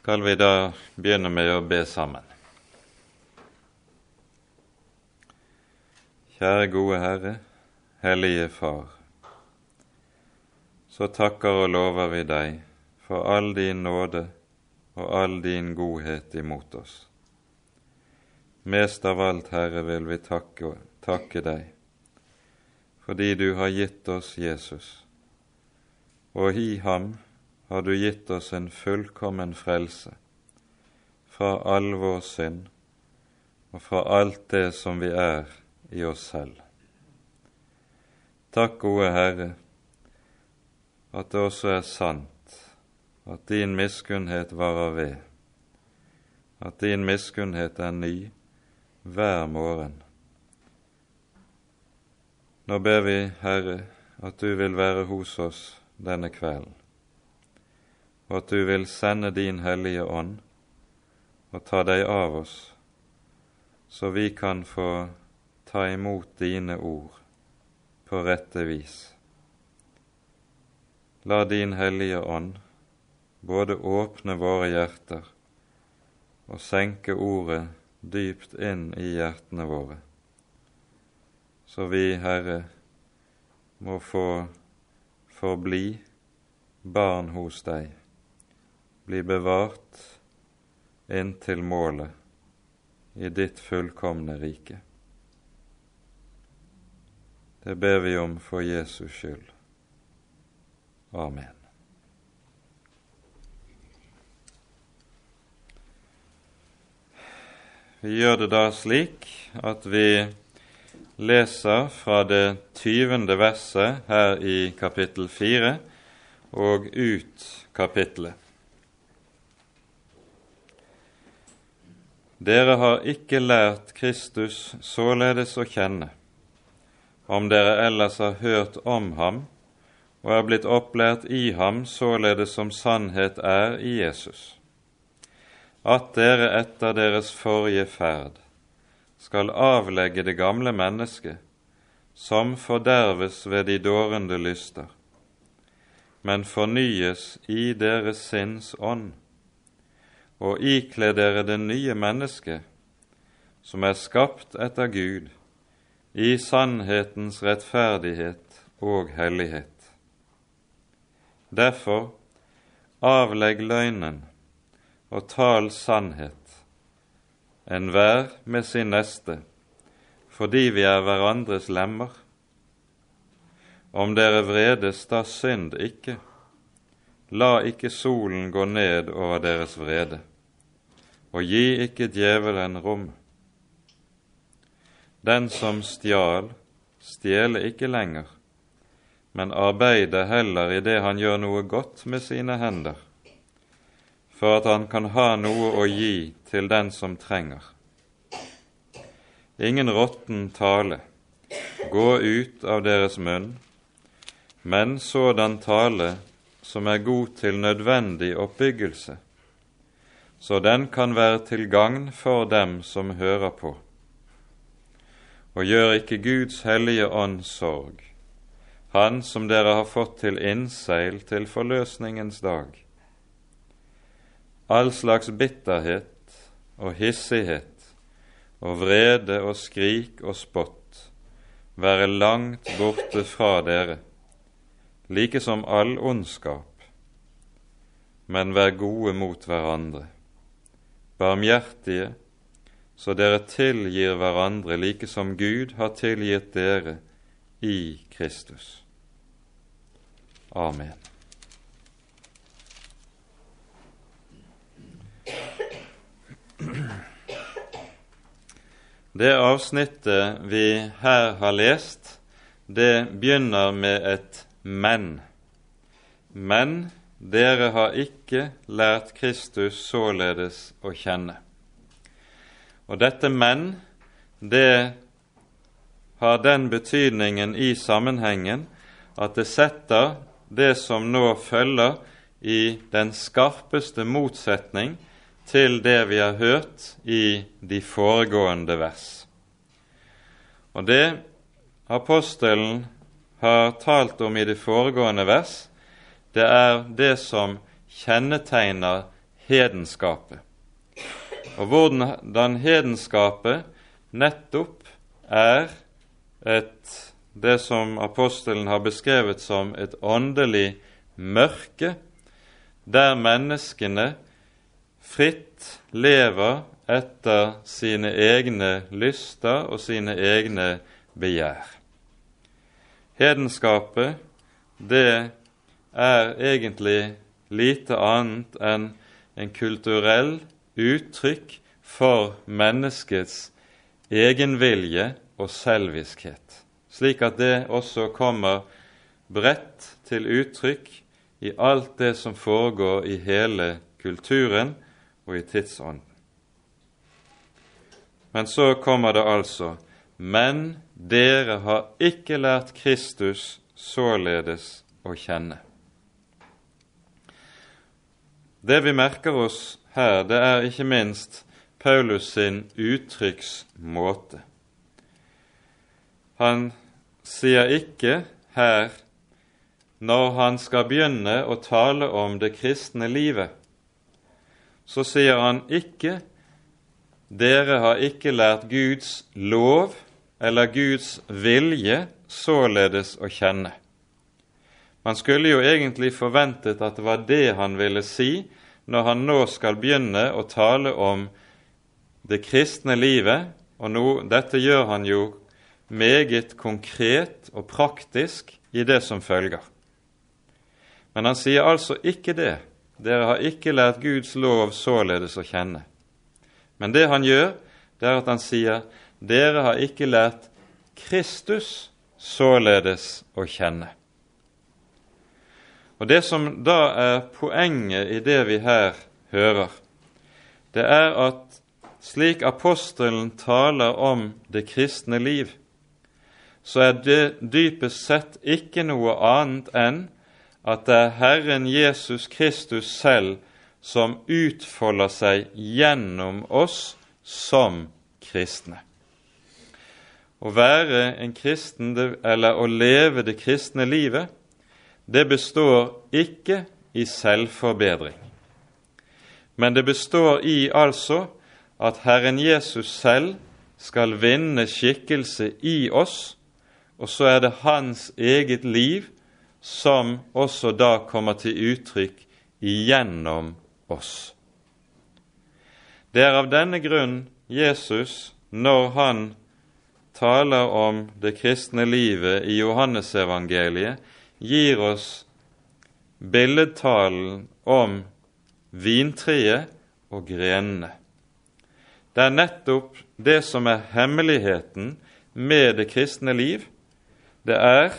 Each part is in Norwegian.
skal vi da begynne med å be sammen. Kjære gode Herre, Hellige Far. Så takker og lover vi deg for all din nåde og all din godhet imot oss. Mest av alt, Herre, vil vi takke, takke deg fordi du har gitt oss Jesus, og i ham har du gitt oss en fullkommen frelse fra all vår synd og fra alt det som vi er i oss selv. Takk, gode Herre, at det også er sant at din miskunnhet varer ved, at din miskunnhet er ny hver morgen. Nå ber vi, Herre, at du vil være hos oss denne kvelden, og at du vil sende din Hellige Ånd og ta deg av oss, så vi kan få ta imot dine ord på rette vis. La din Hellige Ånd både åpne våre hjerter og senke ordet dypt inn i hjertene våre, så vi, Herre, må få forbli barn hos deg, bli bevart inntil målet i ditt fullkomne rike. Det ber vi om for Jesus skyld. Amen. Vi gjør det da slik at vi leser fra det tyvende verset her i kapittel fire og ut kapittelet. Dere har ikke lært Kristus således å kjenne, om dere ellers har hørt om ham og er blitt opplært i ham således som sannhet er i Jesus, at dere etter deres forrige ferd skal avlegge det gamle mennesket, som forderves ved de dårende lyster, men fornyes i deres sinns ånd, og ikle dere det nye mennesket, som er skapt etter Gud, i sannhetens rettferdighet og hellighet. Derfor avlegg løgnen og tal sannhet, enhver med sin neste, fordi vi er hverandres lemmer. Om dere vredes, da synd ikke. La ikke solen gå ned over deres vrede, og gi ikke djevelen rom. Den som stjal, stjeler ikke lenger, men arbeider heller i det han gjør noe godt med sine hender for at han kan ha noe å gi til den som trenger. Ingen råtten tale gå ut av deres munn, men sådan tale som er god til nødvendig oppbyggelse, så den kan være til gagn for dem som hører på. Og gjør ikke Guds hellige ånd sorg, Han som dere har fått til innseil til forløsningens dag all slags bitterhet og hissighet og vrede og skrik og spott være langt borte fra dere, like som all ondskap, men vær gode mot hverandre, barmhjertige, så dere tilgir hverandre like som Gud har tilgitt dere i Kristus. Amen. Det avsnittet vi her har lest, det begynner med et men. Men dere har ikke lært Kristus således å kjenne. Og dette men, det har den betydningen i sammenhengen at det setter det som nå følger, i den skarpeste motsetning til det vi har hørt i de foregående vers. Og det apostelen har talt om i de foregående vers, det er det som kjennetegner hedenskapet. Og hvordan hedenskapet nettopp er et, det som apostelen har beskrevet som et åndelig mørke, der menneskene fritt lever etter sine egne lyster og sine egne begjær. Hedenskapet, det er egentlig lite annet enn en kulturell uttrykk for menneskets egenvilje og selviskhet, slik at det også kommer bredt til uttrykk i alt det som foregår i hele kulturen og i tidsånden. Men så kommer det altså Men dere har ikke lært Kristus således å kjenne. Det vi merker oss her, det er ikke minst Paulus sin uttrykksmåte. Han sier ikke her, når han skal begynne å tale om det kristne livet, så sier han ikke dere har ikke lært Guds lov eller Guds vilje således å kjenne. Man skulle jo egentlig forventet at det var det han ville si når han nå skal begynne å tale om det kristne livet, og nå, dette gjør han jo meget konkret og praktisk i det som følger. Men han sier altså ikke det. Dere har ikke lært Guds lov således å kjenne. Men det han gjør, det er at han sier dere har ikke lært Kristus således å kjenne. Og Det som da er poenget i det vi her hører, det er at slik apostelen taler om det kristne liv, så er det dypest sett ikke noe annet enn at det er Herren Jesus Kristus selv som utfolder seg gjennom oss som kristne. Å være en kristen, eller å leve det kristne livet, det består ikke i selvforbedring, men det består i altså at Herren Jesus selv skal vinne skikkelse i oss, og så er det hans eget liv som også da kommer til uttrykk igjennom oss. Det er av denne grunn Jesus, når han taler om det kristne livet i Johannesevangeliet, gir oss billedtalen om vintreet og grenene. Det er nettopp det som er hemmeligheten med det kristne liv. Det er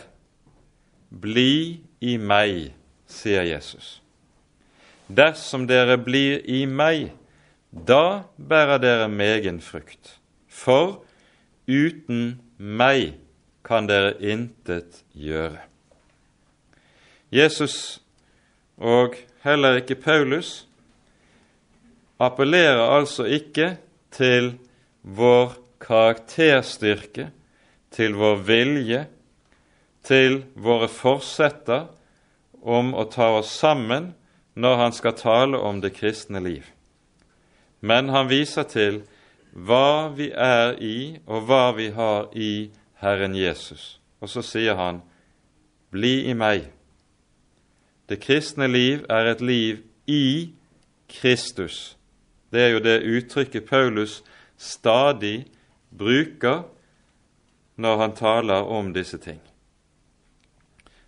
'bli i meg', sier Jesus. Dersom dere blir i meg, da bærer dere megen frukt. For uten meg kan dere intet gjøre. Jesus og heller ikke Paulus appellerer altså ikke til vår karakterstyrke, til vår vilje, til våre forsetter om å ta oss sammen når han skal tale om det kristne liv. Men han viser til hva vi er i, og hva vi har i Herren Jesus. Og så sier han, 'Bli i meg', det kristne liv er et liv i Kristus. Det er jo det uttrykket Paulus stadig bruker når han taler om disse ting.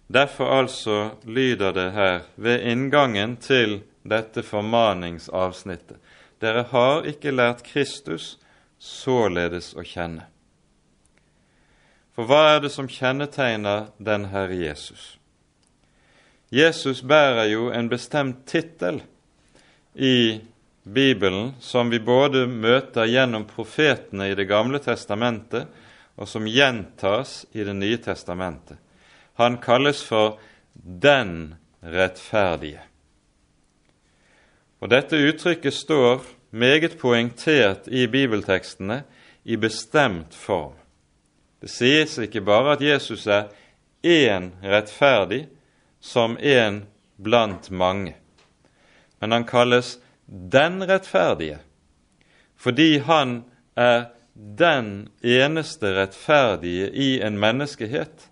Derfor altså lyder det her ved inngangen til dette formaningsavsnittet. Dere har ikke lært Kristus således å kjenne. For hva er det som kjennetegner den Herre Jesus? Jesus bærer jo en bestemt tittel i Bibelen som vi både møter gjennom profetene i Det gamle testamentet, og som gjentas i Det nye testamentet. Han kalles for Den rettferdige. Og Dette uttrykket står meget poengtert i bibeltekstene i bestemt form. Det sies ikke bare at Jesus er én rettferdig, som en blant mange. Men han kalles den rettferdige, fordi han er den eneste rettferdige i en menneskehet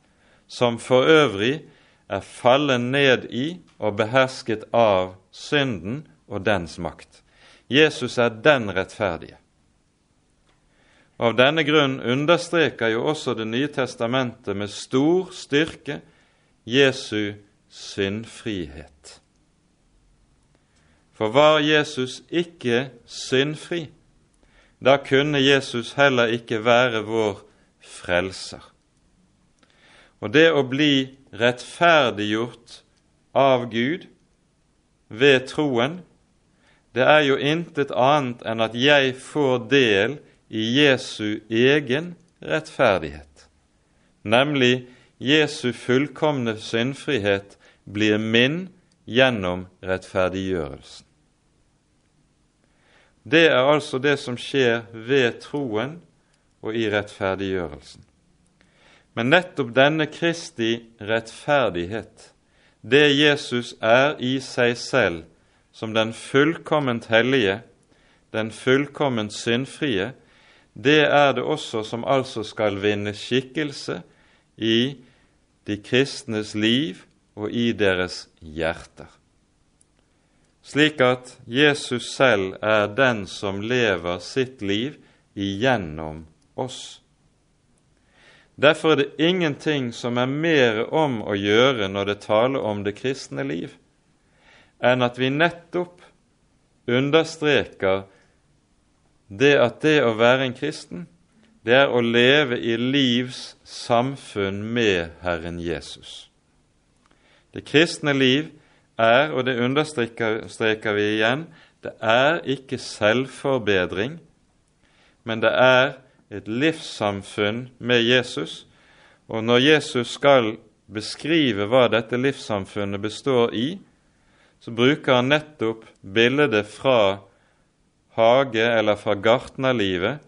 som for øvrig er fallet ned i og behersket av synden og dens makt. Jesus er den rettferdige. Av denne grunn understreker jo også Det nye testamentet med stor styrke Jesu syndfrihet. For var Jesus ikke syndfri, da kunne Jesus heller ikke være vår frelser. Og det å bli rettferdiggjort av Gud ved troen, det er jo intet annet enn at jeg får del i Jesu egen rettferdighet, nemlig Jesu fullkomne syndfrihet blir min gjennom rettferdiggjørelsen. Det er altså det som skjer ved troen og i rettferdiggjørelsen. Men nettopp denne Kristi rettferdighet, det Jesus er i seg selv som den fullkomment hellige, den fullkomment syndfrie, det er det også som altså skal vinne skikkelse i de kristnes liv og i deres hjerter slik at Jesus selv er den som lever sitt liv igjennom oss. Derfor er det ingenting som er mer om å gjøre når det taler om det kristne liv, enn at vi nettopp understreker det at det å være en kristen, det er å leve i livs samfunn med Herren Jesus. Det kristne liv er, og det understreker vi igjen, det er ikke selvforbedring, men det er et livssamfunn med Jesus. Og når Jesus skal beskrive hva dette livssamfunnet består i, så bruker han nettopp bildet fra hage eller fra gartnerlivet.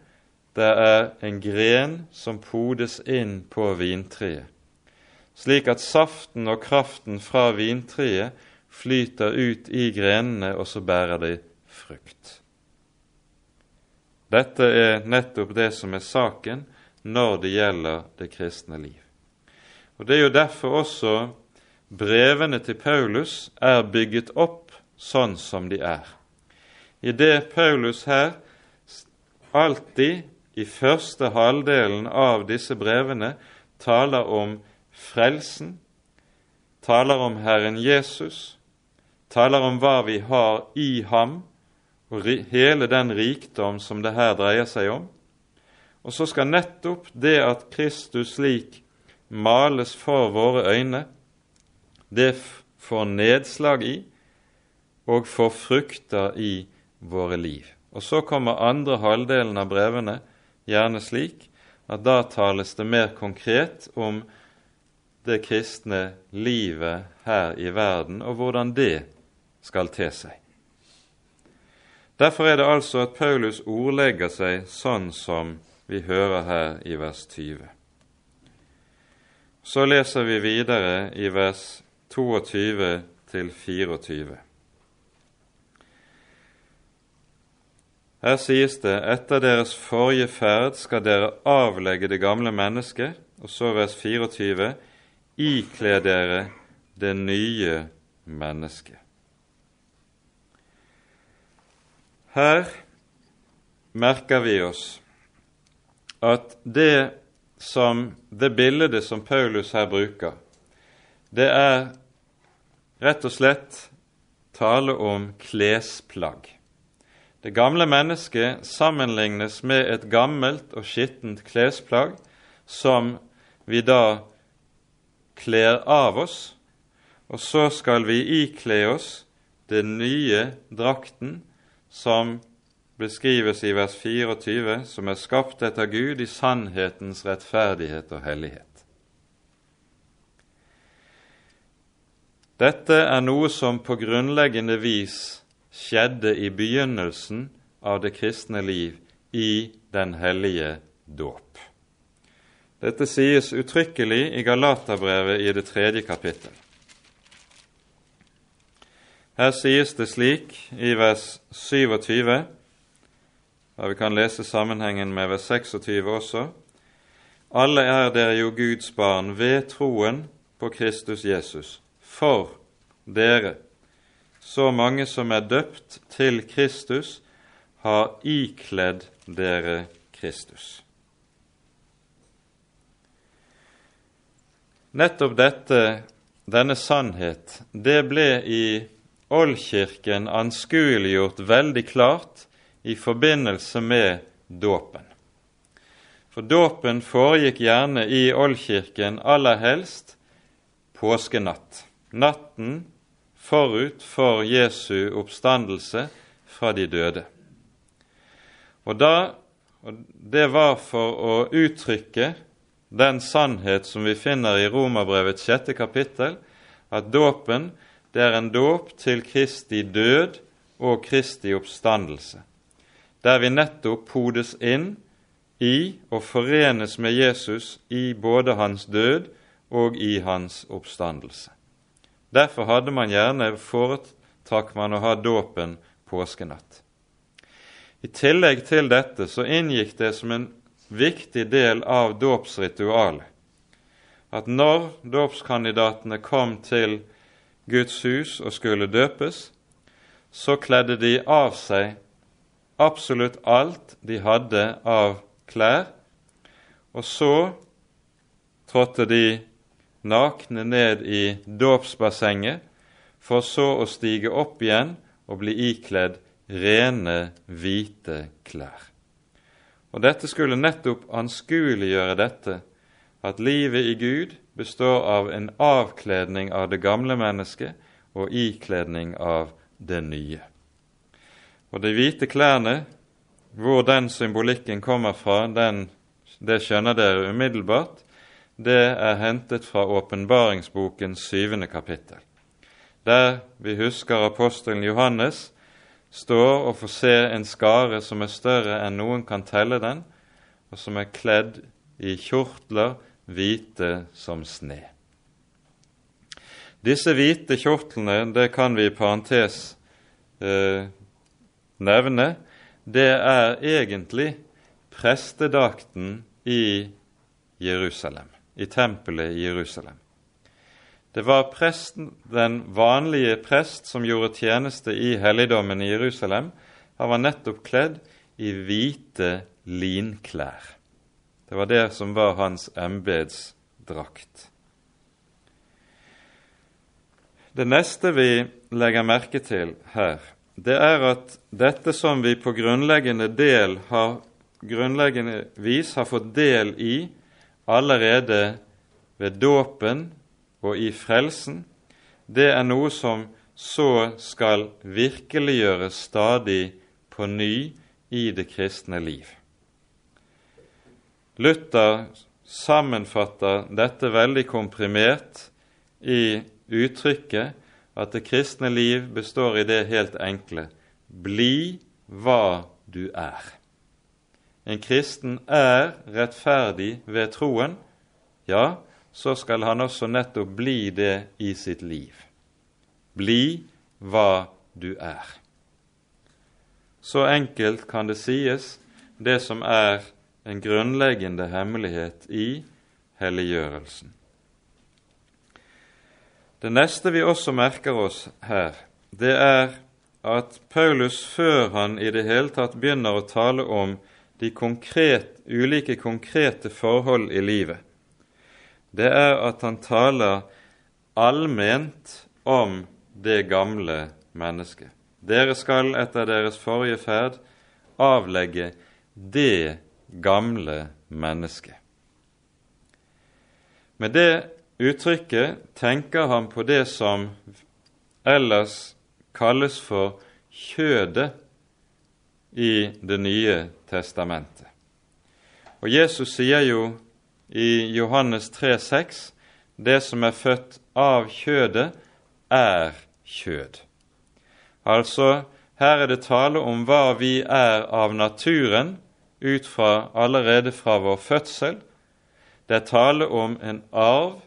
Det er en gren som podes inn på vintreet, slik at saften og kraften fra vintreet flyter ut i grenene, og så bærer de frukt. Dette er nettopp det som er saken når det gjelder det kristne liv. Og Det er jo derfor også brevene til Paulus er bygget opp sånn som de er. I det Paulus her alltid i første halvdelen av disse brevene taler om frelsen, taler om Herren Jesus, taler om hva vi har i ham, og hele den rikdom som det her dreier seg om. Og så skal nettopp det at Kristus slik males for våre øyne, det får nedslag i og får frukter i våre liv. Og så kommer andre halvdelen av brevene gjerne slik at da tales det mer konkret om det kristne livet her i verden, og hvordan det skal te seg. Derfor er det altså at Paulus ordlegger seg sånn som vi hører her i vers 20. Så leser vi videre i vers 22 til 24. Her sies det etter deres forrige ferd skal dere avlegge det gamle mennesket, og så vers 24 ikle dere det nye mennesket. Her merker vi oss at det som det bildet som Paulus her bruker, det er rett og slett tale om klesplagg. Det gamle mennesket sammenlignes med et gammelt og skittent klesplagg som vi da kler av oss, og så skal vi ikle oss den nye drakten som beskrives i vers 24, som er skapt etter Gud i sannhetens rettferdighet og hellighet. Dette er noe som på grunnleggende vis skjedde i begynnelsen av det kristne liv i den hellige dåp. Dette sies uttrykkelig i Galaterbrevet i det tredje kapittel. Her sies det slik i vers 27, og vi kan lese sammenhengen med vers 26 også. Alle er dere jo Guds barn ved troen på Kristus Jesus. For dere, så mange som er døpt til Kristus, har ikledd dere Kristus. Nettopp dette, denne sannhet, det ble i Oldkirken anskueliggjort veldig klart i forbindelse med dåpen. For dåpen foregikk gjerne i Oldkirken aller helst påskenatt, natten forut for Jesu oppstandelse fra de døde. Og da, og Det var for å uttrykke den sannhet som vi finner i Romerbrevets sjette kapittel, at dåpen det er en dåp til Kristi død og Kristi oppstandelse, der vi nettopp podes inn i og forenes med Jesus i både hans død og i hans oppstandelse. Derfor hadde man gjerne foretrakk man å ha dåpen påskenatt. I tillegg til dette så inngikk det som en viktig del av dåpsritualet at når dåpskandidatene kom til Guds hus og skulle døpes, så kledde de av seg absolutt alt de hadde av klær, og så trådte de nakne ned i dåpsbassenget, for så å stige opp igjen og bli ikledd rene, hvite klær. Og Dette skulle nettopp anskueliggjøre dette, at livet i Gud består av en avkledning av det gamle mennesket og ikledning av det nye. Og de hvite klærne, hvor den symbolikken kommer fra, den, det skjønner dere umiddelbart, det er hentet fra åpenbaringsbokens syvende kapittel, der vi husker apostelen Johannes står og får se en skare som er større enn noen kan telle den, og som er kledd i kjortler hvite som sne. Disse hvite kjortlene, det kan vi i parentes eh, nevne, det er egentlig prestedakten i Jerusalem, i tempelet i Jerusalem. Det var presten, den vanlige prest som gjorde tjeneste i helligdommen i Jerusalem. Han var nettopp kledd i hvite linklær. Det var det som var hans embetsdrakt. Det neste vi legger merke til her, det er at dette som vi på grunnleggende, del har, grunnleggende vis har fått del i allerede ved dåpen og i frelsen, det er noe som så skal virkeliggjøres stadig på ny i det kristne liv. Luther sammenfatter dette veldig komprimert i uttrykket at det kristne liv består i det helt enkle bli hva du er. En kristen er rettferdig ved troen, ja, så skal han også nettopp bli det i sitt liv. Bli hva du er. Så enkelt kan det sies, det som er en grunnleggende hemmelighet i helliggjørelsen. Det neste vi også merker oss her, det er at Paulus, før han i det hele tatt begynner å tale om de konkret, ulike konkrete forhold i livet, det er at han taler allment om det gamle mennesket. Dere skal etter deres forrige ferd avlegge det gamle mennesket. Med det uttrykket tenker han på det som ellers kalles for kjødet i Det nye testamentet. Og Jesus sier jo i Johannes 3,6.: Det som er født av kjødet, er kjød. Altså, her er det tale om hva vi er av naturen ut fra allerede fra vår fødsel. Det er tale om en arv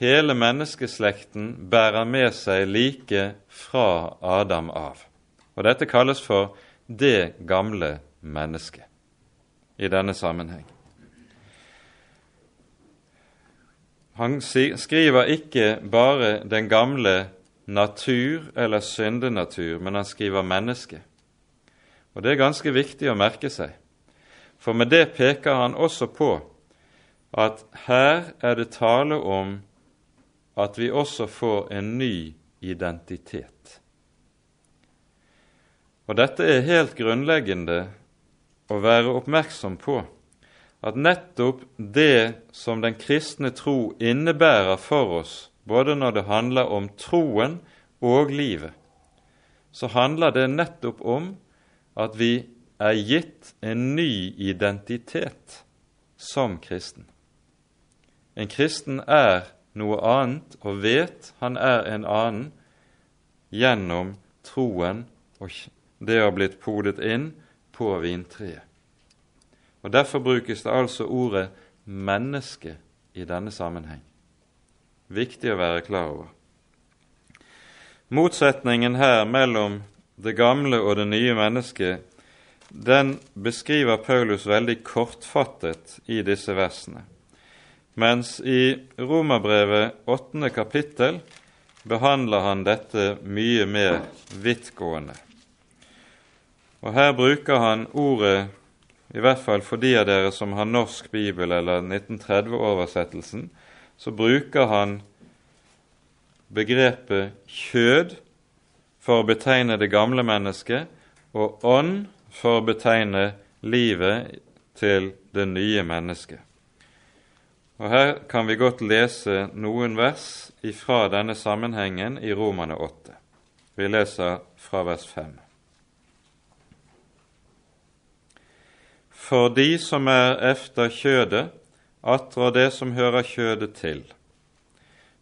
hele menneskeslekten bærer med seg like fra Adam av. Og Dette kalles for det gamle mennesket i denne sammenheng. Han skriver ikke bare den gamle natur eller syndenatur, men han skriver menneske. Og Det er ganske viktig å merke seg, for med det peker han også på at her er det tale om at vi også får en ny identitet. Og dette er helt grunnleggende å være oppmerksom på at nettopp det som den kristne tro innebærer for oss, både når det handler om troen og livet, så handler det nettopp om at vi er gitt en ny identitet som kristen. En kristen er noe annet og vet han er en annen gjennom troen og det å blitt podet inn på vintreet. Og Derfor brukes det altså ordet 'menneske' i denne sammenheng. Viktig å være klar over. Motsetningen her mellom det gamle og det nye mennesket, den beskriver Paulus veldig kortfattet i disse versene. Mens i Romerbrevet åttende kapittel behandler han dette mye mer vidtgående. Og Her bruker han ordet i hvert fall for de av dere som har norsk bibel eller 1930-oversettelsen, så bruker han begrepet kjød for å betegne det gamle mennesket, og ånd for å betegne livet til det nye mennesket. Og Her kan vi godt lese noen vers ifra denne sammenhengen i Romane 8. Vi leser fra vers 5. For de som er efter kjødet, attrår det som hører kjødet til.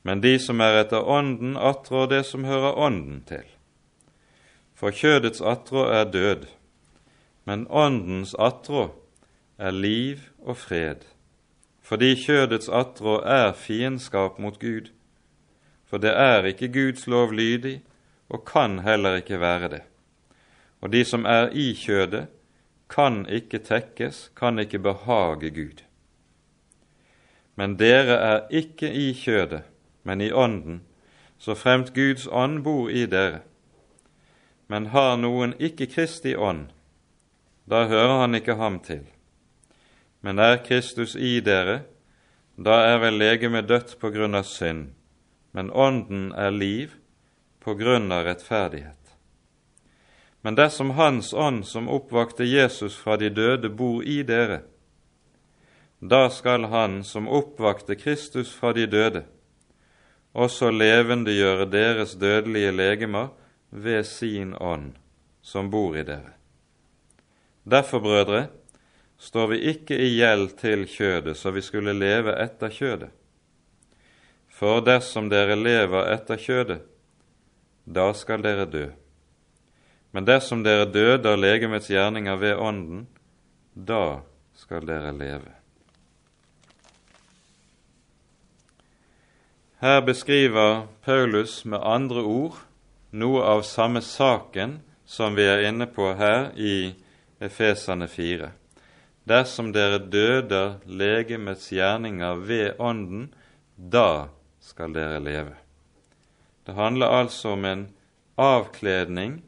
Men de som er etter Ånden, attrår det som hører Ånden til. For kjødets attrå er død, men Åndens attrå er liv og fred. Fordi kjødets attrå er fiendskap mot Gud. For det er ikke Guds lov lydig, og kan heller ikke være det. Og de som er i kjødet, kan ikke tekkes, kan ikke behage Gud. Men dere er ikke i kjødet, men i ånden, så fremt Guds ånd bor i dere. Men har noen ikke Kristi ånd, da hører han ikke ham til. Men er Kristus i dere, da er vel legemet dødt på grunn av synd, men ånden er liv på grunn av rettferdighet. Men dersom Hans ånd som oppvakte Jesus fra de døde, bor i dere, da skal Han som oppvakte Kristus fra de døde, også levendegjøre deres dødelige legemer ved sin ånd som bor i dere. Derfor, brødre, står vi ikke i gjeld til kjødet, så vi skulle leve etter kjødet. For dersom dere lever etter kjødet, da skal dere dø. Men dersom dere døder legemets gjerninger ved Ånden, da skal dere leve. Her beskriver Paulus med andre ord noe av samme saken som vi er inne på her i Efesane 4. Dersom dere døder legemets gjerninger ved Ånden, da skal dere leve. Det handler altså om en avkledning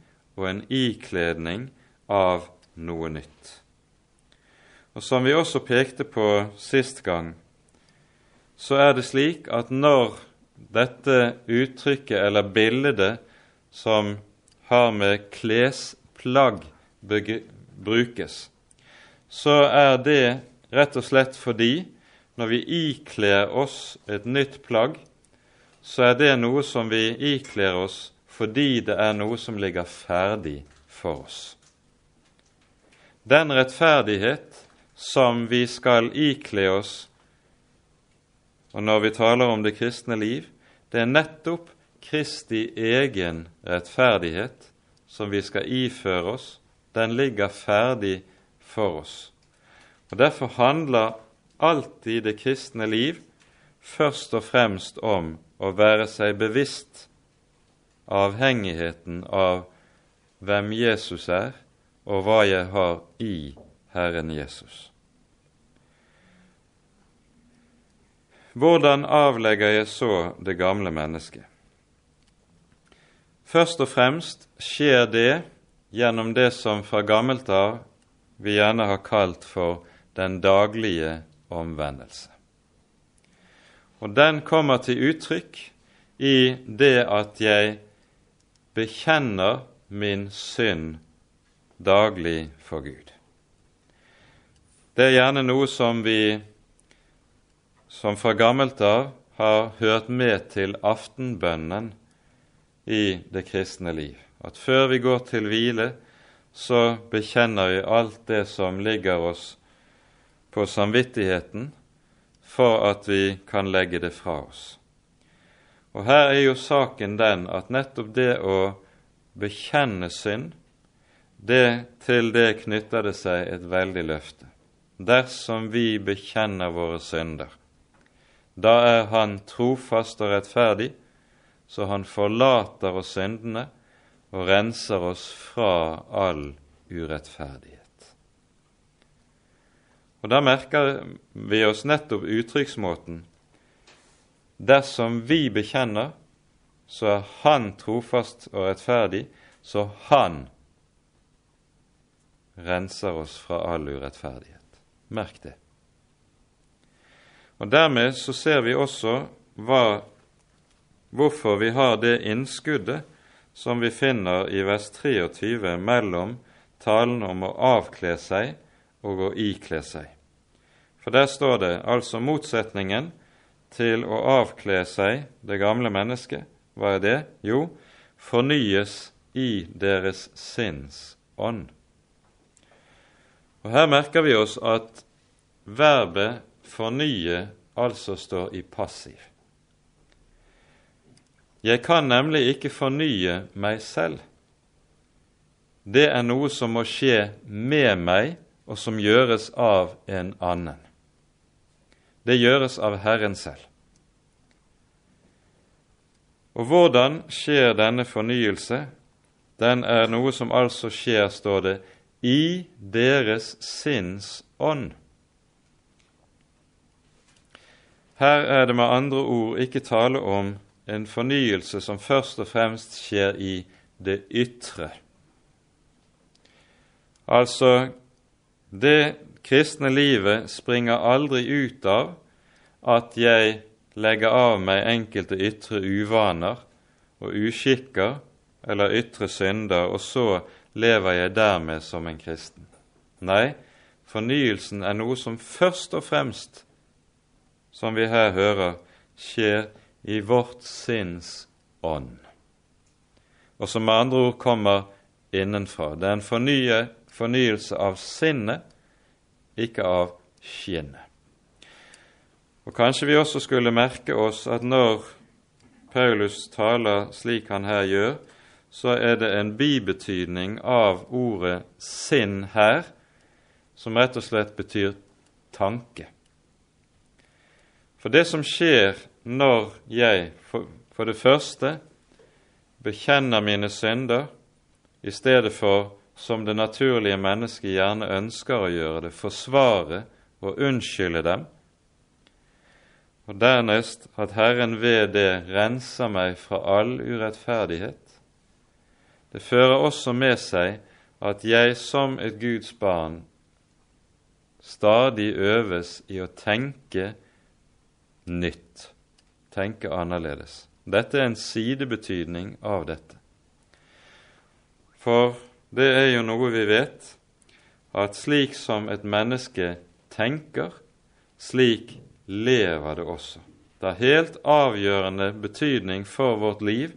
og en ikledning av noe nytt. Og Som vi også pekte på sist gang, så er det slik at når dette uttrykket eller bildet som har med klesplagg brukes, så er det rett og slett fordi når vi ikler oss et nytt plagg, så er det noe som vi ikler oss fordi det er noe som ligger ferdig for oss. Den rettferdighet som vi skal ikle oss, og når vi taler om det kristne liv, det er nettopp Kristi egen rettferdighet som vi skal iføre oss. Den ligger ferdig for oss. Og Derfor handler alltid det kristne liv først og fremst om å være seg bevisst avhengigheten av hvem Jesus er, og hva jeg har i Herren Jesus. Hvordan avlegger jeg så det gamle mennesket? Først og fremst skjer det gjennom det som fra gammelt av vi gjerne har kalt for den daglige omvendelse. Og den kommer til uttrykk i det at jeg bekjenner min synd daglig for Gud. Det er gjerne noe som vi som fra gammelt av har hørt med til aftenbønnen i det kristne liv. At før vi går til hvile, så bekjenner vi alt det som ligger oss på samvittigheten, for at vi kan legge det fra oss. Og her er jo saken den at nettopp det å bekjenne synd, det til det knytter det seg et veldig løfte. Dersom vi bekjenner våre synder, da er Han trofast og rettferdig, så han forlater oss syndene og renser oss fra all urettferdighet. Og Da merker vi oss nettopp uttrykksmåten dersom vi bekjenner, så er Han trofast og rettferdig, så Han renser oss fra all urettferdighet. Merk det. Og Dermed så ser vi også hva hvorfor vi har det innskuddet som vi finner i vers 23 mellom talen om å avkle seg og å ikle seg. For der står det altså motsetningen til å avkle seg, det gamle mennesket. Hva er det? Jo, fornyes i deres sinns ånd. Og Her merker vi oss at verbet 'fornye' altså står i passiv. Jeg kan nemlig ikke fornye meg selv. Det er noe som må skje med meg, og som gjøres av en annen. Det gjøres av Herren selv. Og hvordan skjer denne fornyelse? Den er noe som altså skjer, står det, i deres sinns ånd. Her er det med andre ord ikke tale om en fornyelse som først og fremst skjer i det ytre. Altså, det kristne livet springer aldri ut av at jeg legger av meg enkelte ytre uvaner og uskikker eller ytre synder, og så lever jeg dermed som en kristen. Nei, fornyelsen er noe som først og fremst, som vi her hører, skjer i vårt sinns ånd, og som med andre ord kommer innenfra. Det er en fornye, fornyelse av sinnet, ikke av skinnet. Og Kanskje vi også skulle merke oss at når Paulus taler slik han her gjør, så er det en bibetydning av ordet 'sinn' her, som rett og slett betyr tanke. For det som skjer når jeg for, for det første bekjenner mine synder i stedet for, som det naturlige mennesket gjerne ønsker å gjøre det, forsvare og unnskylde dem, og dernest at Herren ved det renser meg fra all urettferdighet. Det fører også med seg at jeg som et Guds barn stadig øves i å tenke nytt tenke annerledes. Dette er en sidebetydning av dette. For det er jo noe vi vet, at slik som et menneske tenker, slik lever det også. Det har helt avgjørende betydning for vårt liv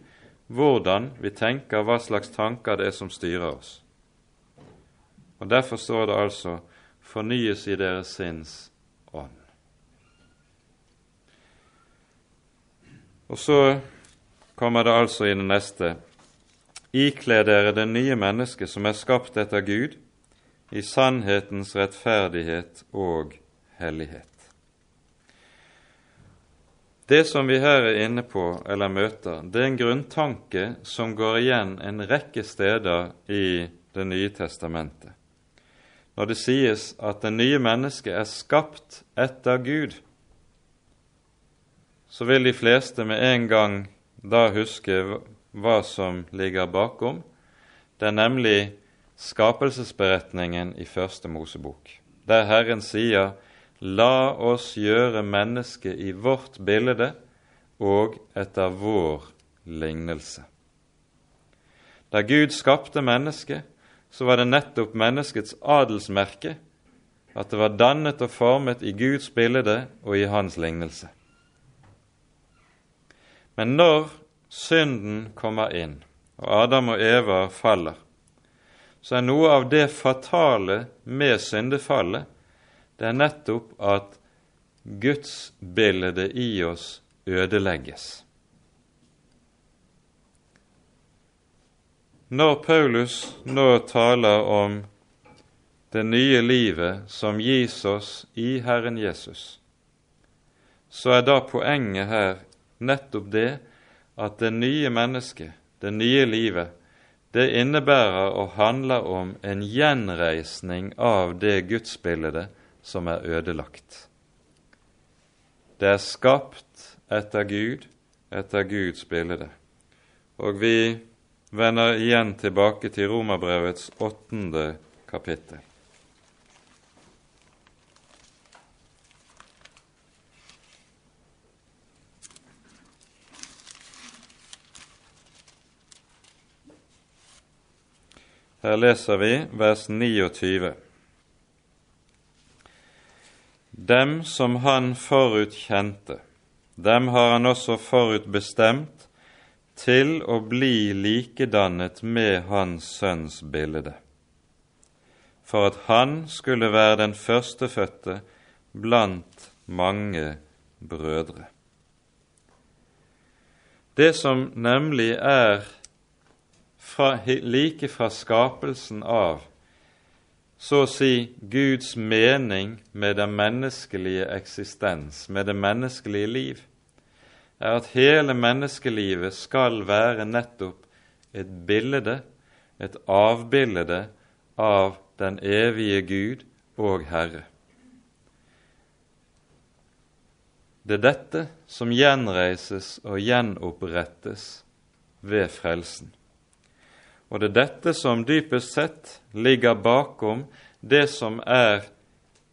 hvordan vi tenker, hva slags tanker det er som styrer oss. Og Derfor står det altså 'fornyes i deres sinns ånd'. Og så kommer det altså i det neste Ikle dere det nye mennesket som er skapt etter Gud, i sannhetens rettferdighet og hellighet. Det som vi her er inne på eller møter, det er en grunntanke som går igjen en rekke steder i Det nye testamentet. Når det sies at det nye mennesket er skapt etter Gud, så vil de fleste med en gang da huske hva som ligger bakom. Det er nemlig skapelsesberetningen i Første Mosebok, der Herren sier La oss gjøre mennesket i vårt bilde og etter vår lignelse. Da Gud skapte mennesket, så var det nettopp menneskets adelsmerke at det var dannet og formet i Guds bilde og i hans lignelse. Men når synden kommer inn, og Adam og Eva faller, så er noe av det fatale med syndefallet det er nettopp at gudsbildet i oss ødelegges. Når Paulus nå taler om det nye livet som gis oss i Herren Jesus, så er da poenget her nettopp det at det nye mennesket, det nye livet, det innebærer og handler om en gjenreisning av det gudsbildet som er ødelagt. Det er skapt etter Gud, etter Guds bilde. Og vi vender igjen tilbake til Romerbrevets åttende kapittel. Her leser vi vers 29. Dem som han forutkjente, dem har han også forutbestemt til å bli likedannet med Hans Sønns bilde, for at han skulle være den førstefødte blant mange brødre. Det som nemlig er fra, like fra skapelsen av så å si Guds mening med den menneskelige eksistens, med det menneskelige liv, er at hele menneskelivet skal være nettopp et bilde, et avbilde av den evige Gud og Herre. Det er dette som gjenreises og gjenopprettes ved frelsen. Og det er dette som dypest sett ligger bakom det som er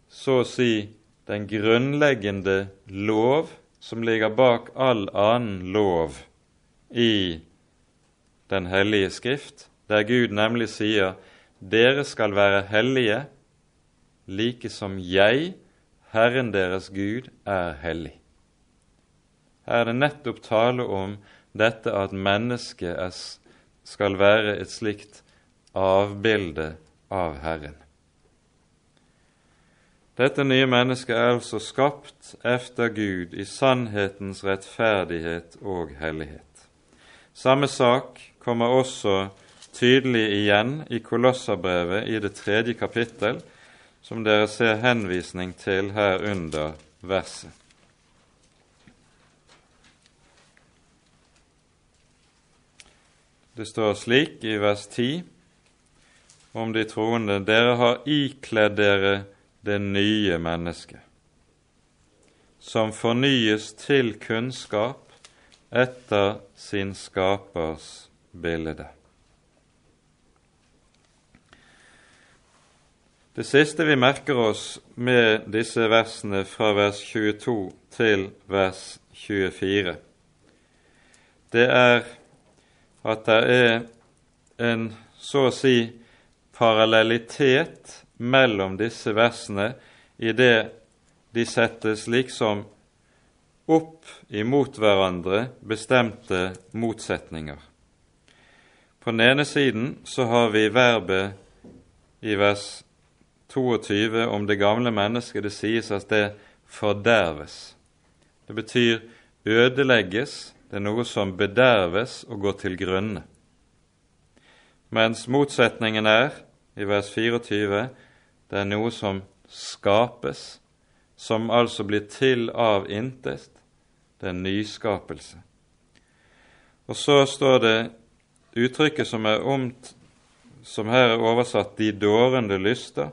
så å si den grunnleggende lov som ligger bak all annen lov i Den hellige skrift, der Gud nemlig sier dere skal være hellige, like som jeg, Herren deres Gud, er hellig. Her er det nettopp tale om dette at mennesket er skal være et slikt avbilde av Herren. Dette nye mennesket er altså skapt efter Gud i sannhetens rettferdighet og hellighet. Samme sak kommer også tydelig igjen i Kolosserbrevet i det tredje kapittel, som dere ser henvisning til her under verset. Det står slik i vers 10 om de troende dere har ikledd dere det nye mennesket, som fornyes til kunnskap etter sin skapers bilde. Det siste vi merker oss med disse versene fra vers 22 til vers 24, det er at det er en så å si parallellitet mellom disse versene i det de settes liksom opp imot hverandre bestemte motsetninger. På den ene siden så har vi verbet i vers 22 om det gamle mennesket. Det sies at det forderves. Det betyr ødelegges det er noe som bederves og går til grunne. Mens motsetningen er, i vers 24, det er noe som skapes, som altså blir til av intet. Det er nyskapelse. Og så står det uttrykket som er omt, som her er oversatt 'de dårende lyster'.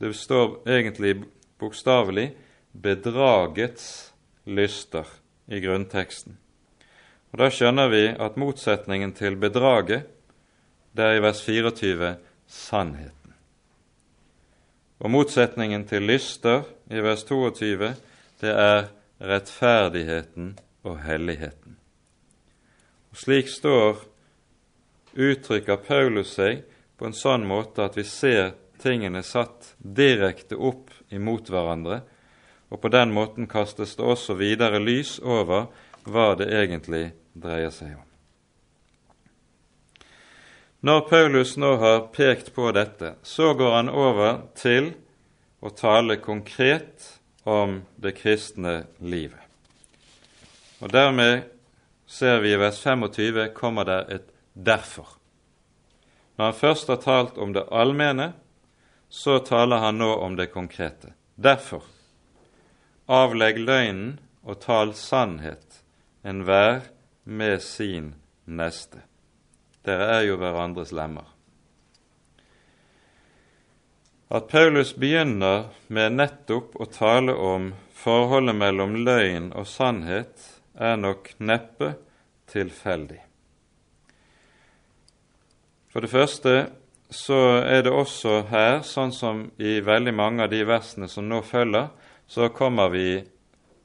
Det står egentlig bokstavelig 'bedragets lyster' i grunnteksten. Og Da skjønner vi at motsetningen til bedraget, det er i vers 24 sannheten. Og motsetningen til lyster i vers 22, det er rettferdigheten og helligheten. Og Slik står uttrykker Paulus seg på en sånn måte at vi ser tingene satt direkte opp imot hverandre, og på den måten kastes det også videre lys over hva det egentlig dreier seg om. Når Paulus nå har pekt på dette, så går han over til å tale konkret om det kristne livet. Og Dermed ser vi i vers 25 kommer det et 'derfor'. Når han først har talt om det allmenne, så taler han nå om det konkrete. Derfor avlegg løgnen og tal sannhet, enhver med sin neste. Dere er jo hverandres lemmer. At Paulus begynner med nettopp å tale om forholdet mellom løgn og sannhet, er nok neppe tilfeldig. For det første så er det også her, sånn som i veldig mange av de versene som nå følger, så kommer vi,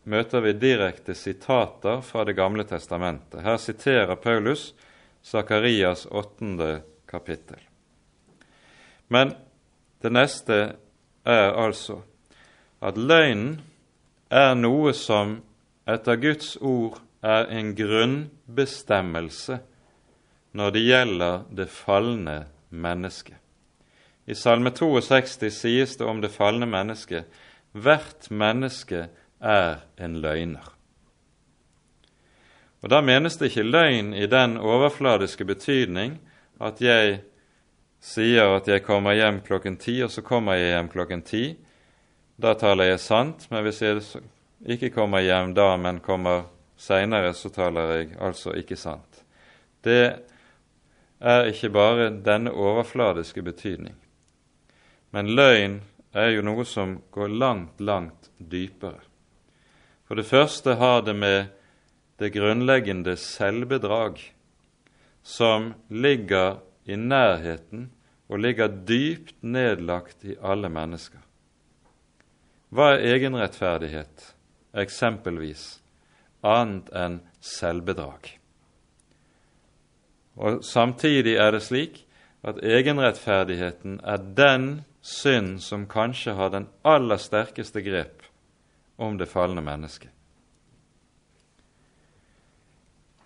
møter vi direkte sitater fra Det gamle testamentet. Her siterer Paulus Sakarias åttende kapittel. Men det neste er altså at løgnen er noe som etter Guds ord er en grunnbestemmelse når det gjelder det falne mennesket. I Salme 62 sies det om det falne mennesket hvert menneske er en løgner. Og Da menes det ikke løgn i den overfladiske betydning at jeg sier at jeg kommer hjem klokken ti, og så kommer jeg hjem klokken ti. Da taler jeg sant, men hvis jeg ikke kommer hjem da, men kommer seinere, så taler jeg altså ikke sant. Det er ikke bare denne overfladiske betydning. Men løgn er jo noe som går langt, langt dypere. For det første har det med det grunnleggende selvbedrag som ligger i nærheten og ligger dypt nedlagt i alle mennesker. Hva er egenrettferdighet, eksempelvis, annet enn selvbedrag? Og Samtidig er det slik at egenrettferdigheten er den synd som kanskje har den aller sterkeste grep om det falne mennesket.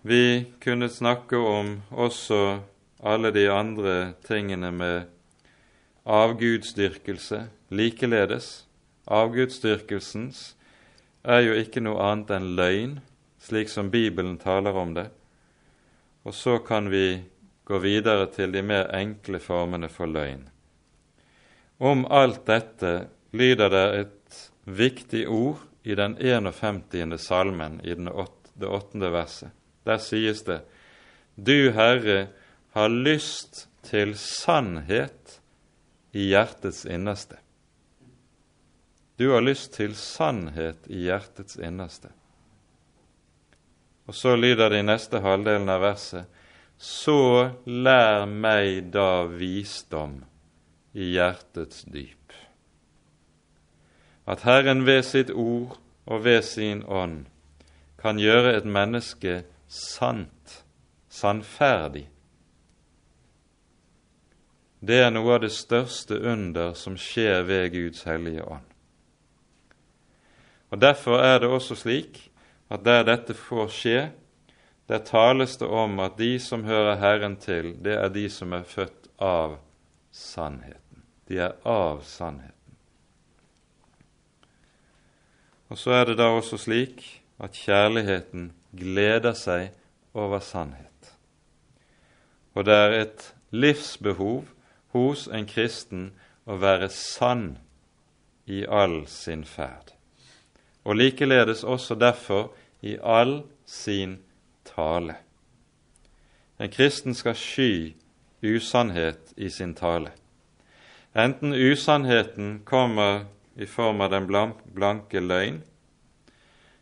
Vi kunne snakke om også alle de andre tingene med avgudsdyrkelse likeledes. Avgudsdyrkelsens er jo ikke noe annet enn løgn, slik som Bibelen taler om det. Og så kan vi gå videre til de mer enkle formene for løgn. Om alt dette lyder det et viktig ord i den 51. salmen i det åttende verset. Der sies det:" Du, Herre, har lyst til sannhet i hjertets innerste. Du har lyst til sannhet i hjertets innerste. Og så lyder det i neste halvdelen av verset Så lær meg da visdom i hjertets dyp. At Herren ved sitt ord og ved sin ånd kan gjøre et menneske sant, sannferdig. Det er noe av det største under som skjer ved Guds hellige ånd. Og Derfor er det også slik at der dette får skje, der tales det om at de som hører Herren til, det er de som er født av sannheten. De er av sannheten. Og så er det da også slik at kjærligheten gleder seg over sannhet. Og det er et livsbehov hos en kristen å være sann i all sin ferd. Og likeledes også derfor i all sin tale. En kristen skal sky usannhet i sin tale. Enten usannheten kommer i form av den blanke løgn,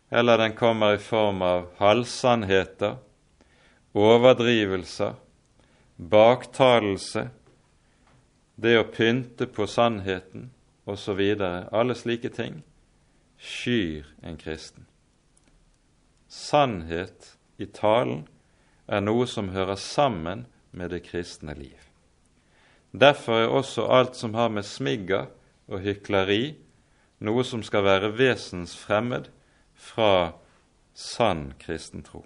eller den kommer i form av halvsannheter, overdrivelser, baktalelse, det å pynte på sannheten osv. Alle slike ting skyr en kristen. Sannhet i talen er noe som hører sammen med det kristne liv. Derfor er også alt som har med smigger og hykleri, noe som skal være vesensfremmed fra sann kristen tro.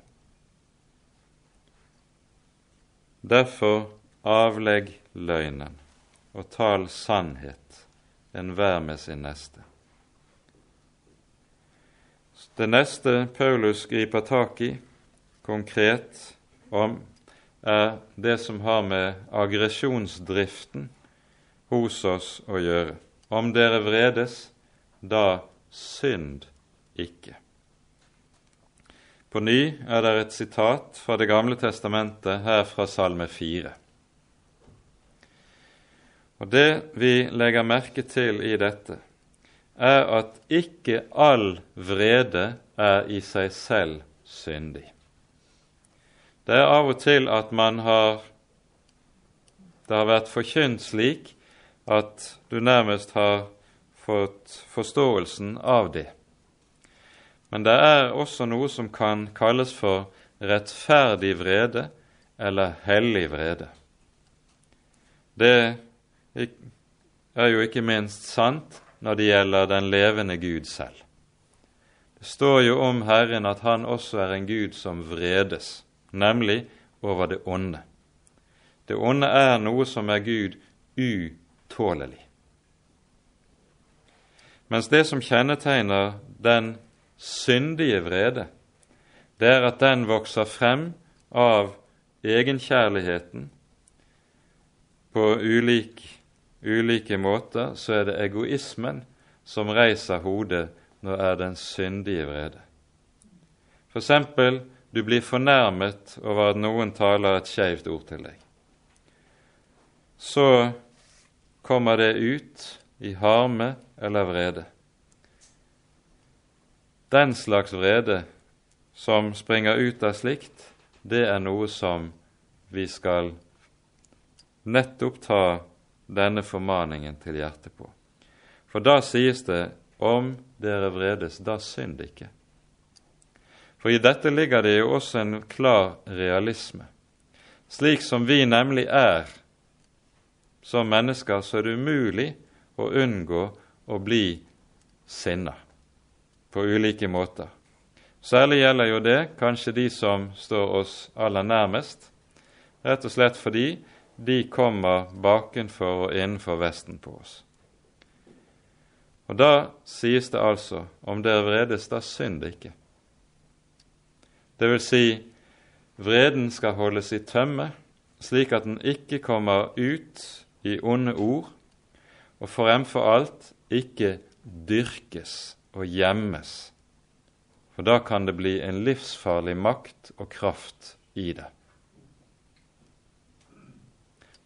Derfor avlegg løgnen og tal sannhet, enhver med sin neste. Det neste Paulus griper tak i konkret om, er det som har med aggresjonsdriften hos oss å gjøre. Om dere vredes, da synd ikke. På ny er det et sitat fra Det gamle testamentet, her fra Salme 4. Og Det vi legger merke til i dette, er at ikke all vrede er i seg selv syndig. Det er av og til at man har Det har vært forkynt slik at du nærmest har fått forståelsen av det. Men det er også noe som kan kalles for rettferdig vrede eller hellig vrede. Det er jo ikke minst sant når det gjelder den levende Gud selv. Det står jo om Herren at han også er en Gud som vredes, nemlig over det onde. Det onde er noe som er Gud utålelig. Mens det som kjennetegner den syndige vrede, det er at den vokser frem av egenkjærligheten. På ulike, ulike måter så er det egoismen som reiser hodet når det er den syndige vrede. Eksempel, du blir fornærmet over at noen taler et skeivt ord til deg. Så kommer det ut i harme eller vrede. Den slags vrede som springer ut av slikt, det er noe som vi skal nettopp ta denne formaningen til hjertet på. For da sies det om dere vredes, da synd ikke. For i dette ligger det jo også en klar realisme. Slik som vi nemlig er som mennesker, så er det umulig å unngå å bli sinna på ulike måter. Særlig gjelder jo det kanskje de som står oss aller nærmest, rett og slett fordi de kommer bakenfor og innenfor vesten på oss. Og Da sies det altså om dere vredes, da synd ikke. Det vil si, vreden skal holdes i tømme, slik at den ikke kommer ut i onde ord, og fremfor alt ikke dyrkes og gjemmes, for da kan det bli en livsfarlig makt og kraft i det.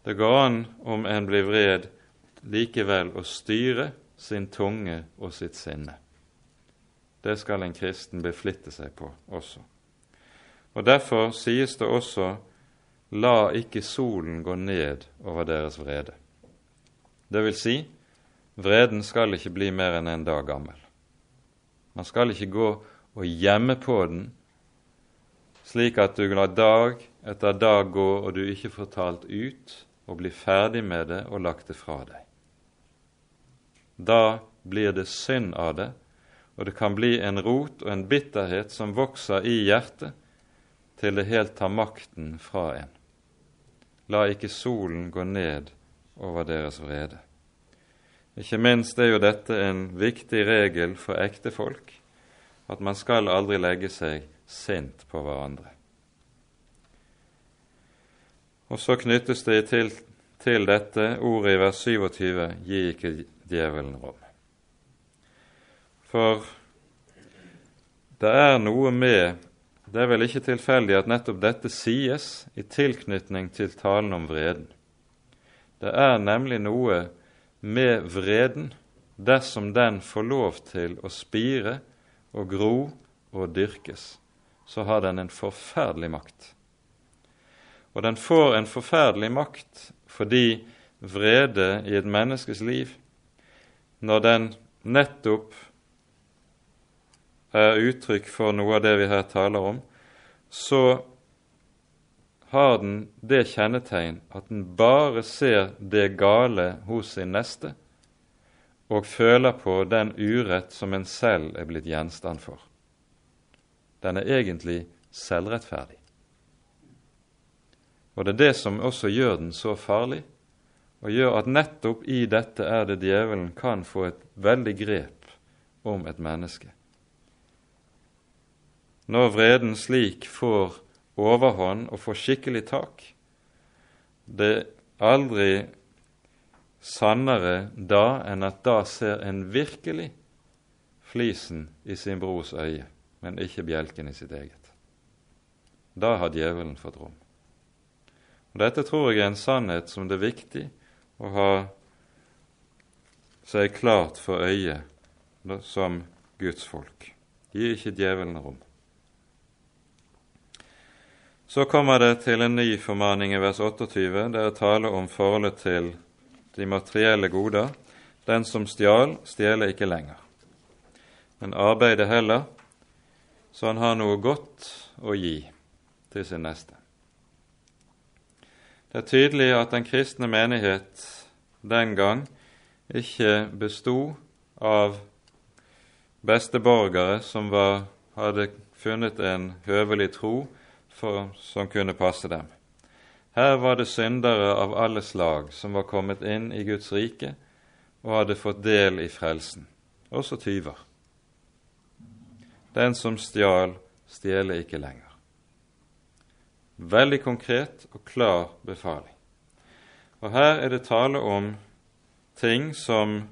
Det går an, om en blir vred, likevel å styre sin tunge og sitt sinne. Det skal en kristen beflitte seg på også. Og Derfor sies det også la ikke solen gå ned over deres vrede. Det vil si, vreden skal ikke bli mer enn en dag gammel. Man skal ikke gå og gjemme på den, slik at du lar dag etter dag gå og du ikke får talt ut og blir ferdig med det og lagt det fra deg. Da blir det synd av det, og det kan bli en rot og en bitterhet som vokser i hjertet til det helt tar makten fra en. La ikke solen gå ned over deres vrede. Ikke minst er jo dette en viktig regel for ektefolk, at man skal aldri legge seg sint på hverandre. Og så knyttes det til, til dette ordet i vers 27 gi ikke djevelen rom. For det er noe med Det er vel ikke tilfeldig at nettopp dette sies i tilknytning til talen om vreden. Det er nemlig noe med vreden dersom den får lov til å spire og gro og dyrkes, så har den en forferdelig makt. Og den får en forferdelig makt fordi vrede i et menneskes liv, når den nettopp er uttrykk for noe av det vi her taler om, så har den det kjennetegn at den bare ser det gale hos sin neste, og føler på den urett som en selv er blitt gjenstand for. Den er egentlig selvrettferdig. Og det er det som også gjør den så farlig, og gjør at nettopp i dette er det djevelen kan få et veldig grep om et menneske. Når vreden slik får overhånd og får skikkelig tak, det er aldri sannere da enn at da ser en virkelig flisen i sin brors øye, men ikke bjelken i sitt eget. Da har djevelen fått rom. Og Dette tror jeg er en sannhet som det er viktig å ha seg klart for øyet som Guds folk. Gi ikke djevelen rom. Så kommer det til en ny formaning i vers 28, der det taler om forholdet til de materielle goder. Den som stjal, stjeler ikke lenger, men arbeider heller, så han har noe godt å gi til sin neste. Det er tydelig at den kristne menighet den gang ikke bestod av besteborgere som var, hadde funnet en høvelig tro for, som kunne passe dem. Her var det syndere av alle slag som var kommet inn i Guds rike og hadde fått del i frelsen, også tyver. Den som stjal, stjeler ikke lenger. Veldig konkret og klar befaling. Og her er det tale om ting som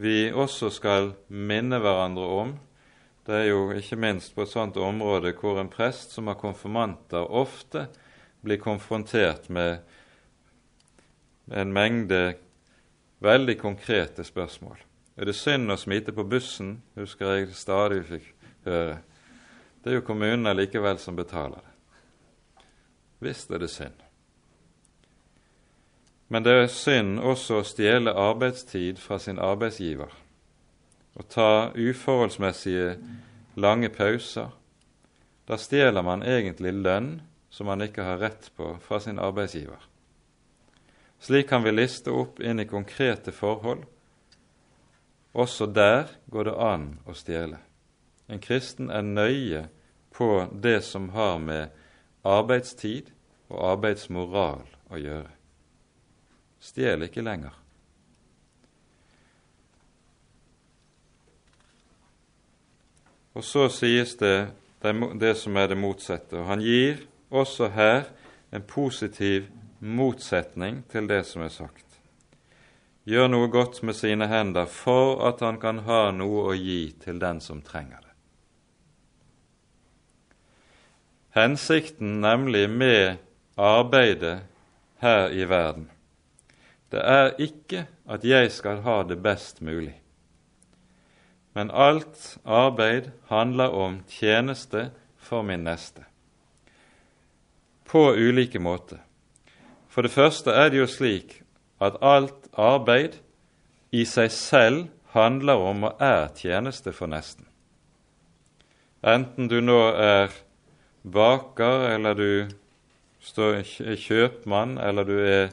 vi også skal minne hverandre om. Det er jo ikke minst på et sånt område hvor en prest som har konfirmanter, ofte blir konfrontert med en mengde veldig konkrete spørsmål. Er det synd å smite på bussen, husker jeg stadig fikk høre. Det er jo kommunene likevel som betaler det. Visst er det synd. Men det er synd også å stjele arbeidstid fra sin arbeidsgiver og ta uforholdsmessige lange pauser. Da stjeler man egentlig lønn som man ikke har rett på fra sin arbeidsgiver. Slik kan vi liste opp inn i konkrete forhold. Også der går det an å stjele. En kristen er nøye på det som har med arbeidstid og arbeidsmoral å gjøre. Stjel ikke lenger. Og så sies det det som er det motsatte. Og han gir også her en positiv motsetning til det som er sagt. Gjør noe godt med sine hender for at han kan ha noe å gi til den som trenger det. Hensikten nemlig med arbeidet her i verden, det er ikke at jeg skal ha det best mulig. Men alt arbeid handler om tjeneste for min neste. På ulike måter. For det første er det jo slik at alt arbeid i seg selv handler om og er tjeneste for nesten. Enten du nå er baker, eller du er kjøpmann, eller du er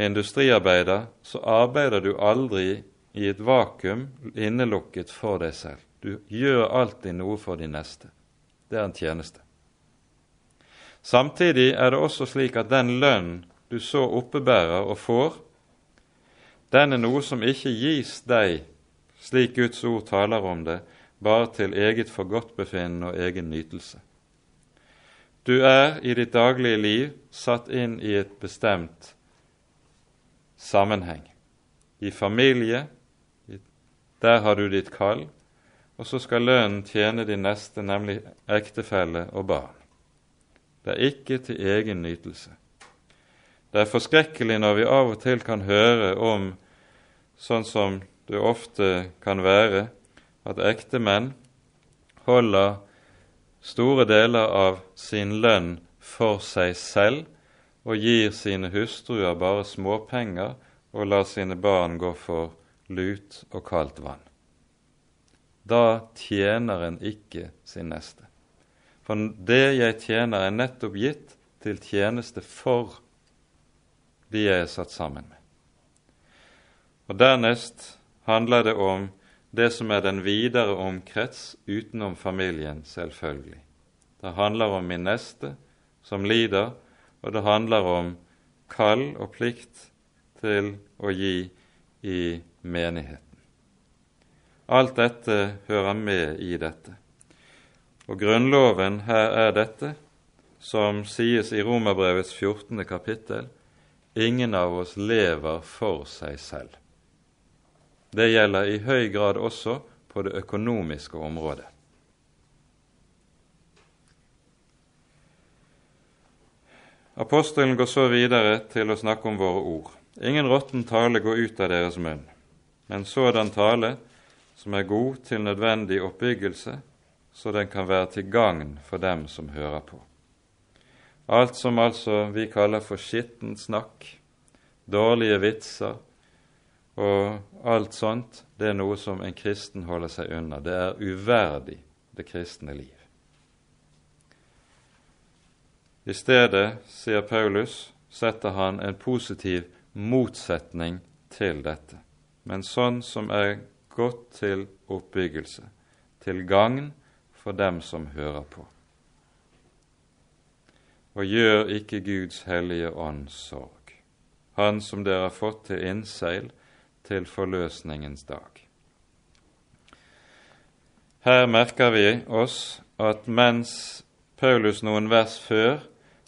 industriarbeider, så arbeider du aldri i et vakuum innelukket for deg selv. Du gjør alltid noe for de neste. Det er en tjeneste. Samtidig er det også slik at den lønn du så oppebærer og får, den er noe som ikke gis deg, slik Guds ord taler om det, bare til eget forgodtbefinnende og egen nytelse. Du er i ditt daglige liv satt inn i et bestemt sammenheng. I familie, der har du ditt kall, og så skal lønnen tjene de neste, nemlig ektefelle og barn. Det er ikke til egen nytelse. Det er forskrekkelig når vi av og til kan høre om sånn som det ofte kan være, at ektemenn holder store deler av sin lønn for seg selv og gir sine hustruer bare småpenger og lar sine barn gå for lut og kaldt vann. Da tjener en ikke sin neste. For det jeg tjener, er nettopp gitt til tjeneste for de jeg er satt sammen med. Og Dernest handler det om det som er den videre omkrets utenom familien, selvfølgelig. Det handler om min neste som lider, og det handler om kall og plikt til å gi i menigheten. Alt dette hører med i dette. Og Grunnloven her er dette, som sies i Romerbrevets 14. kapittel, ingen av oss lever for seg selv. Det gjelder i høy grad også på det økonomiske området. Apostelen går så videre til å snakke om våre ord. Ingen råtten tale går ut av deres munn, men sådan tale som er god til nødvendig oppbyggelse, så den kan være til gagn for dem som hører på. Alt som altså vi kaller for skittent snakk, dårlige vitser og alt sånt, det er noe som en kristen holder seg unna. Det er uverdig det kristne liv. I stedet, sier Paulus, setter han en positiv motsetning til dette, men sånn som er godt til oppbyggelse, til gagn for dem som hører på. Og gjør ikke Guds hellige ånd sorg, Han som dere har fått til innseil til forløsningens dag. Her merker vi oss at mens Paulus noen vers før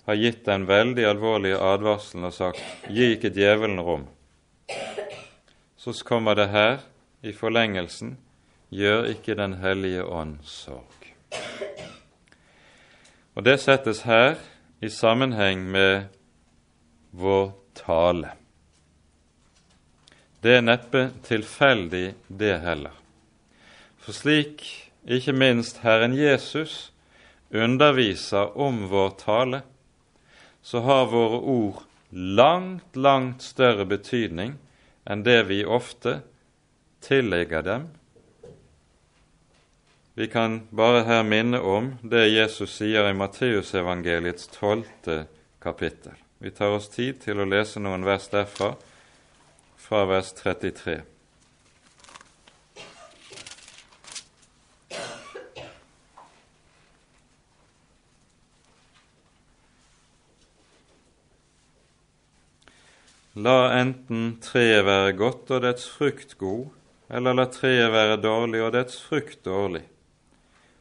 har gitt den veldig alvorlige advarselen og sagt 'gi ikke djevelen rom', så kommer det her i forlengelsen 'gjør ikke Den hellige ånd sorg'. Og Det settes her i sammenheng med vår tale. Det er neppe tilfeldig, det heller. For slik ikke minst Herren Jesus underviser om vår tale, så har våre ord langt, langt større betydning enn det vi ofte tillegger dem. Vi kan bare her minne om det Jesus sier i Matteusevangeliets tolvte kapittel. Vi tar oss tid til å lese noen vers derfra, fra vers 33. La enten treet være godt og dets frukt god, eller la treet være dårlig og dets frukt dårlig.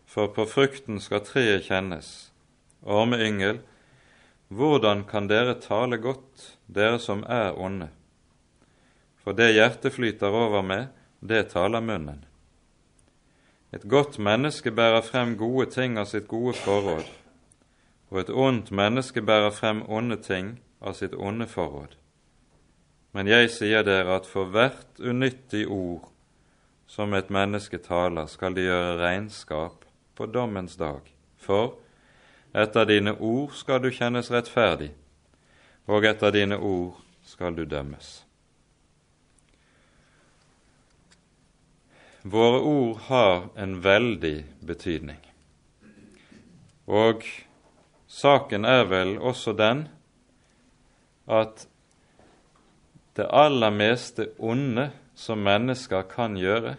For på frukten skal treet kjennes. Ormeyngel, hvordan kan dere tale godt, dere som er onde? For det hjertet flyter over med, det taler munnen. Et godt menneske bærer frem gode ting av sitt gode forråd, og et ondt menneske bærer frem onde ting av sitt onde forråd. Men jeg sier dere at for hvert unyttig ord som et menneske taler, skal de gjøre regnskap på dommens dag. For etter dine ord skal du kjennes rettferdig, og etter dine ord skal du dømmes. Våre ord har en veldig betydning. Og saken er vel også den at det aller meste onde som mennesker kan gjøre,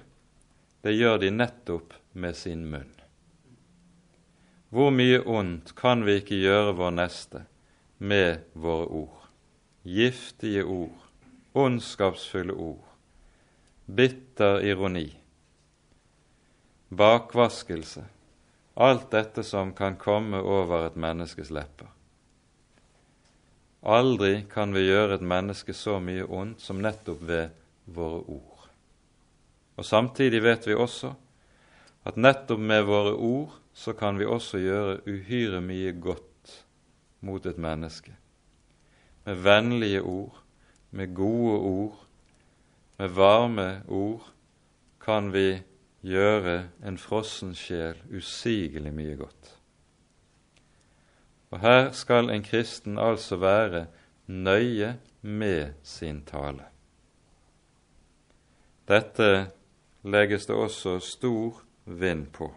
det gjør de nettopp med sin munn. Hvor mye ondt kan vi ikke gjøre vår neste med våre ord? Giftige ord, ondskapsfulle ord, bitter ironi, bakvaskelse, alt dette som kan komme over et menneskes lepper. Aldri kan vi gjøre et menneske så mye ondt som nettopp ved våre ord. Og Samtidig vet vi også at nettopp med våre ord så kan vi også gjøre uhyre mye godt mot et menneske. Med vennlige ord, med gode ord, med varme ord kan vi gjøre en frossen sjel usigelig mye godt. Og her skal en kristen altså være nøye med sin tale. Dette legges det også stor vind på.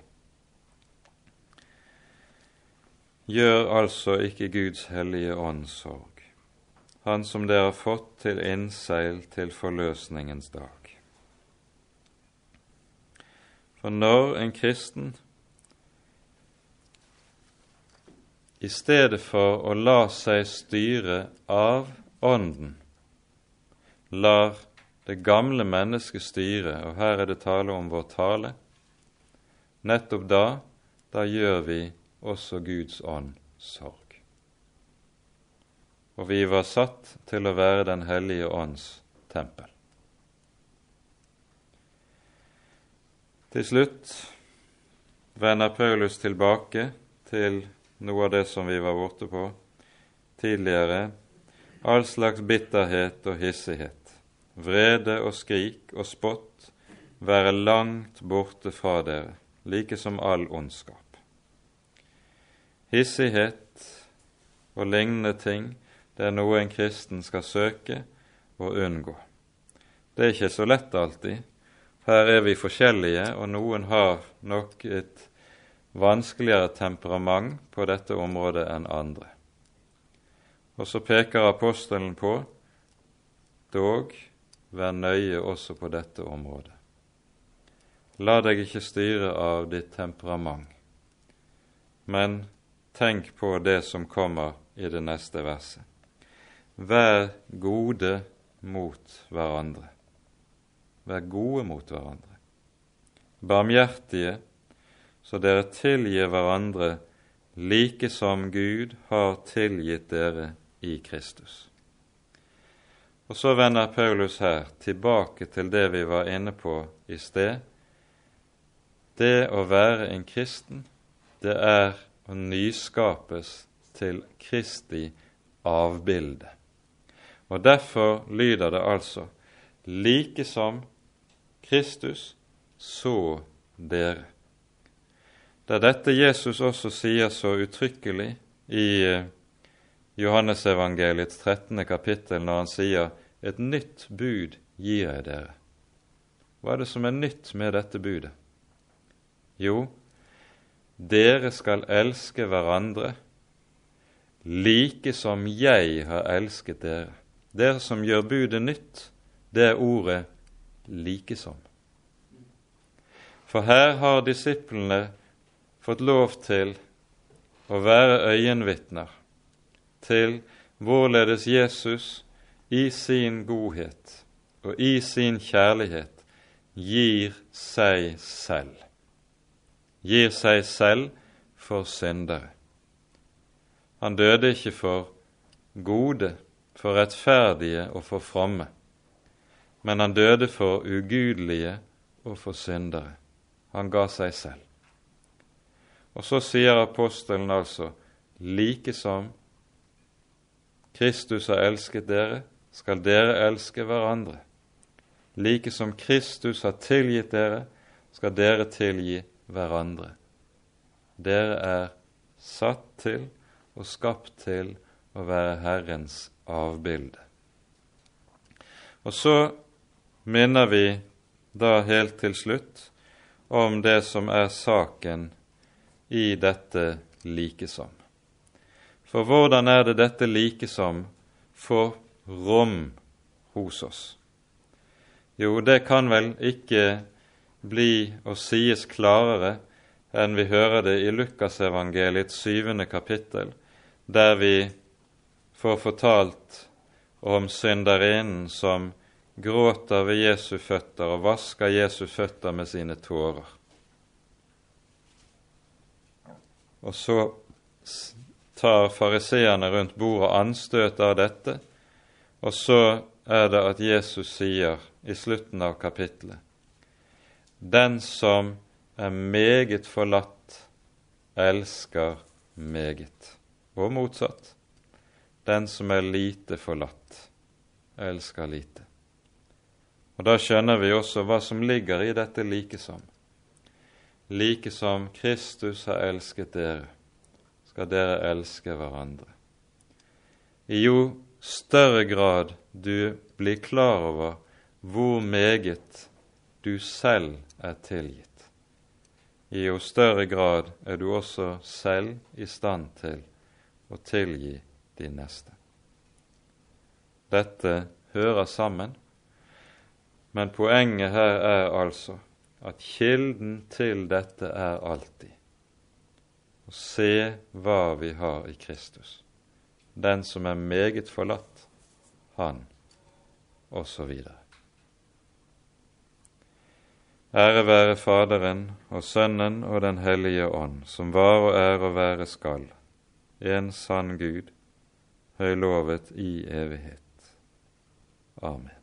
Gjør altså ikke Guds hellige ånd sorg, Han som dere har fått til innseil til forløsningens dag. For når en kristen i stedet for å la seg styre av Ånden, lar det gamle mennesket styre, og her er det tale om vår tale, nettopp da, da gjør vi også Guds ånd sorg. Og vi var satt til å være Den hellige ånds tempel. Til slutt vender Paulus tilbake til noe av det som vi var borte på tidligere, all slags bitterhet og hissighet, vrede og skrik og spott være langt borte fra dere, like som all ondskap. Hissighet og lignende ting, det er noe en kristen skal søke og unngå. Det er ikke så lett alltid. Her er vi forskjellige, og noen har nok et vanskeligere temperament på dette området enn andre. Og så peker apostelen på dog vær nøye også på dette området. La deg ikke styre av ditt temperament, men tenk på det som kommer i det neste verset. Vær gode mot hverandre. Vær gode mot hverandre. Barmhjertige så dere tilgir hverandre like som Gud har tilgitt dere i Kristus. Og så vender Paulus her tilbake til det vi var inne på i sted. Det å være en kristen, det er å nyskapes til Kristi avbilde. Og derfor lyder det altså like som Kristus, så dere. Det er dette Jesus også sier så uttrykkelig i eh, Johannesevangeliets 13. kapittel når han sier et nytt bud gir jeg dere. Hva er det som er nytt med dette budet? Jo, dere skal elske hverandre like som jeg har elsket dere. Dere som gjør budet nytt, det er ordet like som. For her har disiplene fått lov til å være øyenvitner til hvorledes Jesus i sin godhet og i sin kjærlighet gir seg selv. Gir seg selv for syndere. Han døde ikke for gode, for rettferdige og for fromme, men han døde for ugudelige og for syndere. Han ga seg selv. Og så sier apostelen altså like som Kristus har elsket dere, skal dere elske hverandre. Like som Kristus har tilgitt dere, skal dere tilgi hverandre. Dere er satt til og skapt til å være Herrens avbilde. Og så minner vi da helt til slutt om det som er saken i dette likesom. For hvordan er det dette likesom får rom hos oss? Jo, det kan vel ikke bli og sies klarere enn vi hører det i Lukasevangeliets syvende kapittel, der vi får fortalt om synderinnen som gråter ved Jesu føtter og vasker Jesu føtter med sine tårer. Og så tar fariseerne rundt bordet anstøt av dette, og så er det at Jesus sier i slutten av kapittelet Den som er meget forlatt, elsker meget. Og motsatt. Den som er lite forlatt, elsker lite. Og Da skjønner vi også hva som ligger i dette likesom. Like som Kristus har elsket dere, skal dere elske hverandre. I jo større grad du blir klar over hvor meget du selv er tilgitt, i jo større grad er du også selv i stand til å tilgi de neste. Dette hører sammen, men poenget her er altså at kilden til dette er alltid å se hva vi har i Kristus. Den som er meget forlatt, han, osv. Ære være Faderen og Sønnen og Den hellige ånd, som var og er og være skal, en sann Gud, høylovet i evighet. Amen.